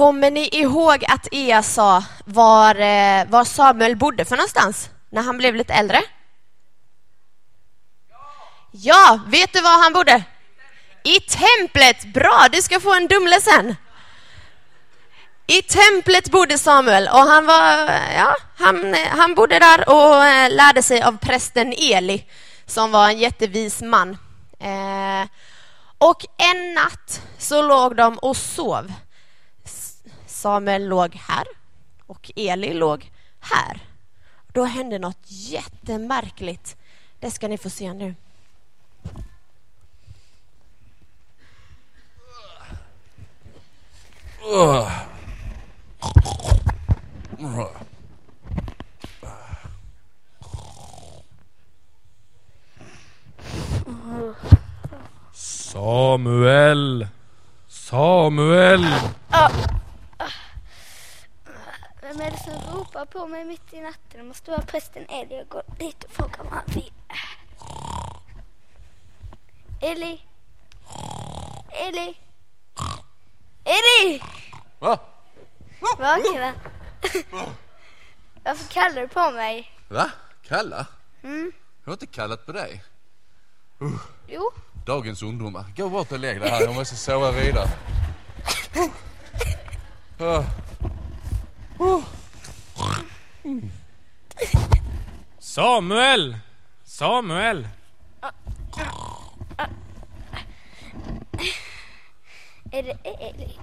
Kommer ni ihåg att Ea sa var, eh, var Samuel bodde för någonstans när han blev lite äldre? Ja, vet du var han bodde? I templet! Bra, du ska få en Dumle sen. I templet bodde Samuel och han, var, eh, ja, han, eh, han bodde där och lärde sig av prästen Eli som var en jättevis man. Eh, och en natt så låg de och sov. Samuel låg här och Eli låg här. Då hände något jättemärkligt. Det ska ni få se nu. Samuel! Samuel! Vem är det som ropar på mig mitt i natten? Det måste vara prästen Eli. Jag går dit och frågar vad han vill. Eli? Eli? Eli! Va? Vakna. Varför kallar du på mig? Va? Kalla? Mm. Jag har inte kallat på dig. Jo. Dagens ungdomar. Gå bort och lägg dig här. Jag måste sova vidare. Ah. Samuel! Samuel! Är det Eli?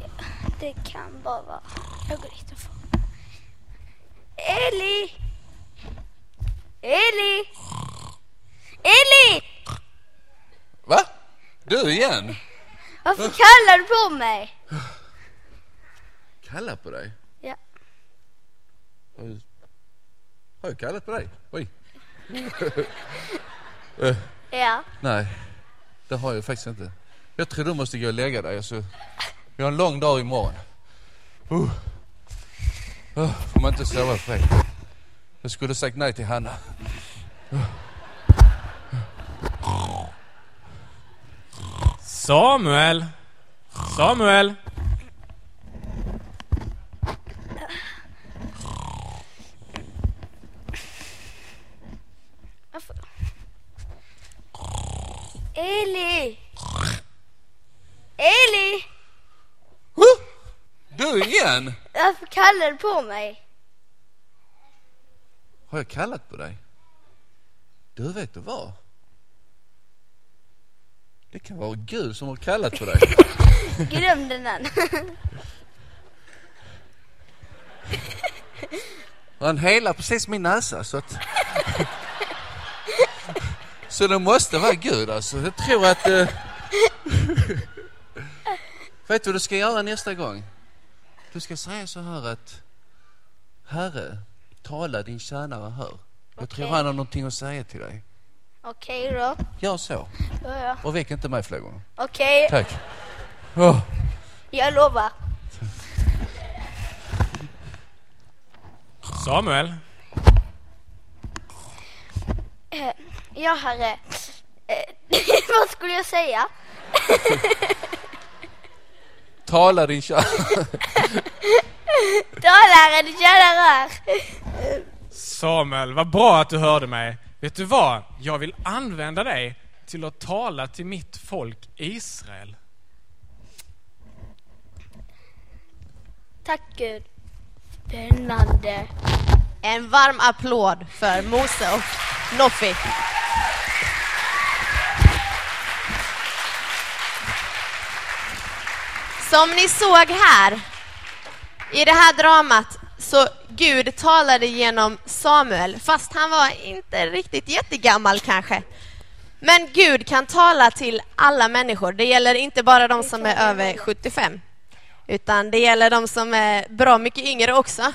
Det kan bara vara... Jag går dit och får... Eli! Eli! Eli! Va? Du igen? Varför kallar du på mig? Kalla på dig? Har jag, kallat på dig? Oj. Ja. Nej, det har jag faktiskt inte. Jag tror du måste gå och lägga dig. Alltså, vi har en lång dag imorgon. Uh. Uh, får man inte sova fred. Jag skulle sagt nej till Hanna. Samuel! Samuel! Varför? Eli! Eli! Du igen? Varför kallar du på mig? Har jag kallat på dig? Du, vet du vad? Det kan vara Gud som har kallat på dig. Glöm den än. Han helar precis min näsa så att... Så det måste vara Gud alltså. Jag tror att... Eh... Vet du vad du ska göra nästa gång? Du ska säga så här att... Herre, tala din tjänare hör. Jag tror Okej. han har någonting att säga till dig. Okej då. Gör så. Ja, ja. Och väck inte mig fler gånger. Okej, Tack. Åh. jag lovar. Samuel! Eh, Ja, herre. Eh, vad skulle jag säga? Tala din tjänare. Talaren, kära rör. Samuel, vad bra att du hörde mig. Vet du vad? Jag vill använda dig till att tala till mitt folk Israel. Tack Gud. Spännande. En varm applåd för Mose och Noffi. Som ni såg här i det här dramat så Gud talade genom Samuel fast han var inte riktigt jättegammal kanske. Men Gud kan tala till alla människor. Det gäller inte bara de som är över 75 utan det gäller de som är bra mycket yngre också.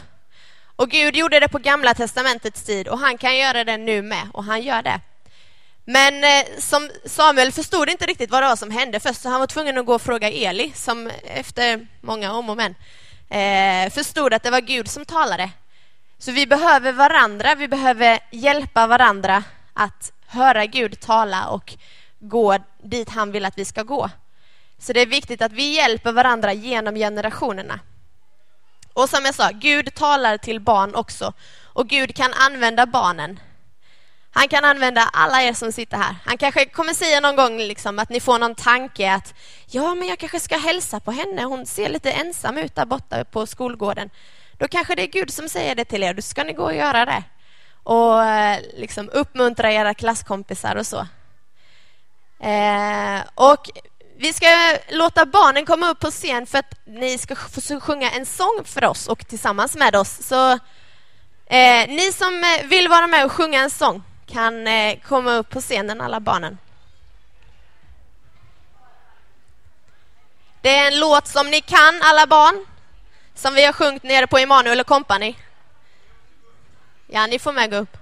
Och Gud gjorde det på Gamla testamentets tid och han kan göra det nu med och han gör det. Men eh, som Samuel förstod inte riktigt vad det var som hände först så han var tvungen att gå och fråga Eli som efter många om och men eh, förstod att det var Gud som talade. Så vi behöver varandra, vi behöver hjälpa varandra att höra Gud tala och gå dit han vill att vi ska gå. Så det är viktigt att vi hjälper varandra genom generationerna. Och som jag sa, Gud talar till barn också. Och Gud kan använda barnen. Han kan använda alla er som sitter här. Han kanske kommer säga någon gång liksom att ni får någon tanke att ja, men jag kanske ska hälsa på henne. Hon ser lite ensam ut där borta på skolgården. Då kanske det är Gud som säger det till er. Då ska ni gå och göra det. Och eh, liksom uppmuntra era klasskompisar och så. Eh, och vi ska låta barnen komma upp på scen för att ni ska få sjunga en sång för oss och tillsammans med oss. Så eh, ni som eh, vill vara med och sjunga en sång kan eh, komma upp på scenen, alla barnen. Det är en låt som ni kan, alla barn, som vi har sjungit nere på Emanuel och Company. Ja, ni får med gå upp.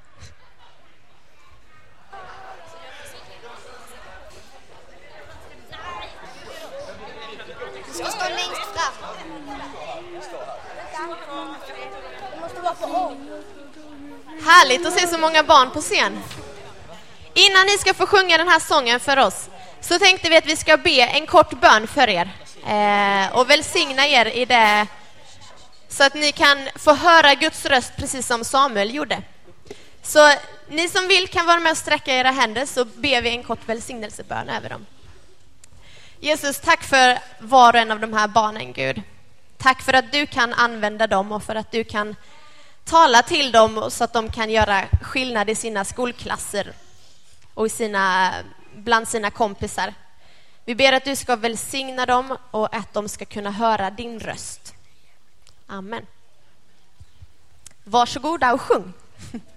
Du ska stå längst fram. Du måste vara på om. Härligt att se så många barn på scen. Innan ni ska få sjunga den här sången för oss så tänkte vi att vi ska be en kort bön för er eh, och välsigna er i det så att ni kan få höra Guds röst precis som Samuel gjorde. Så ni som vill kan vara med och sträcka era händer så ber vi en kort välsignelsebön över dem. Jesus, tack för var och en av de här barnen, Gud. Tack för att du kan använda dem och för att du kan tala till dem så att de kan göra skillnad i sina skolklasser och i sina, bland sina kompisar. Vi ber att du ska välsigna dem och att de ska kunna höra din röst. Amen. Varsågoda och sjung.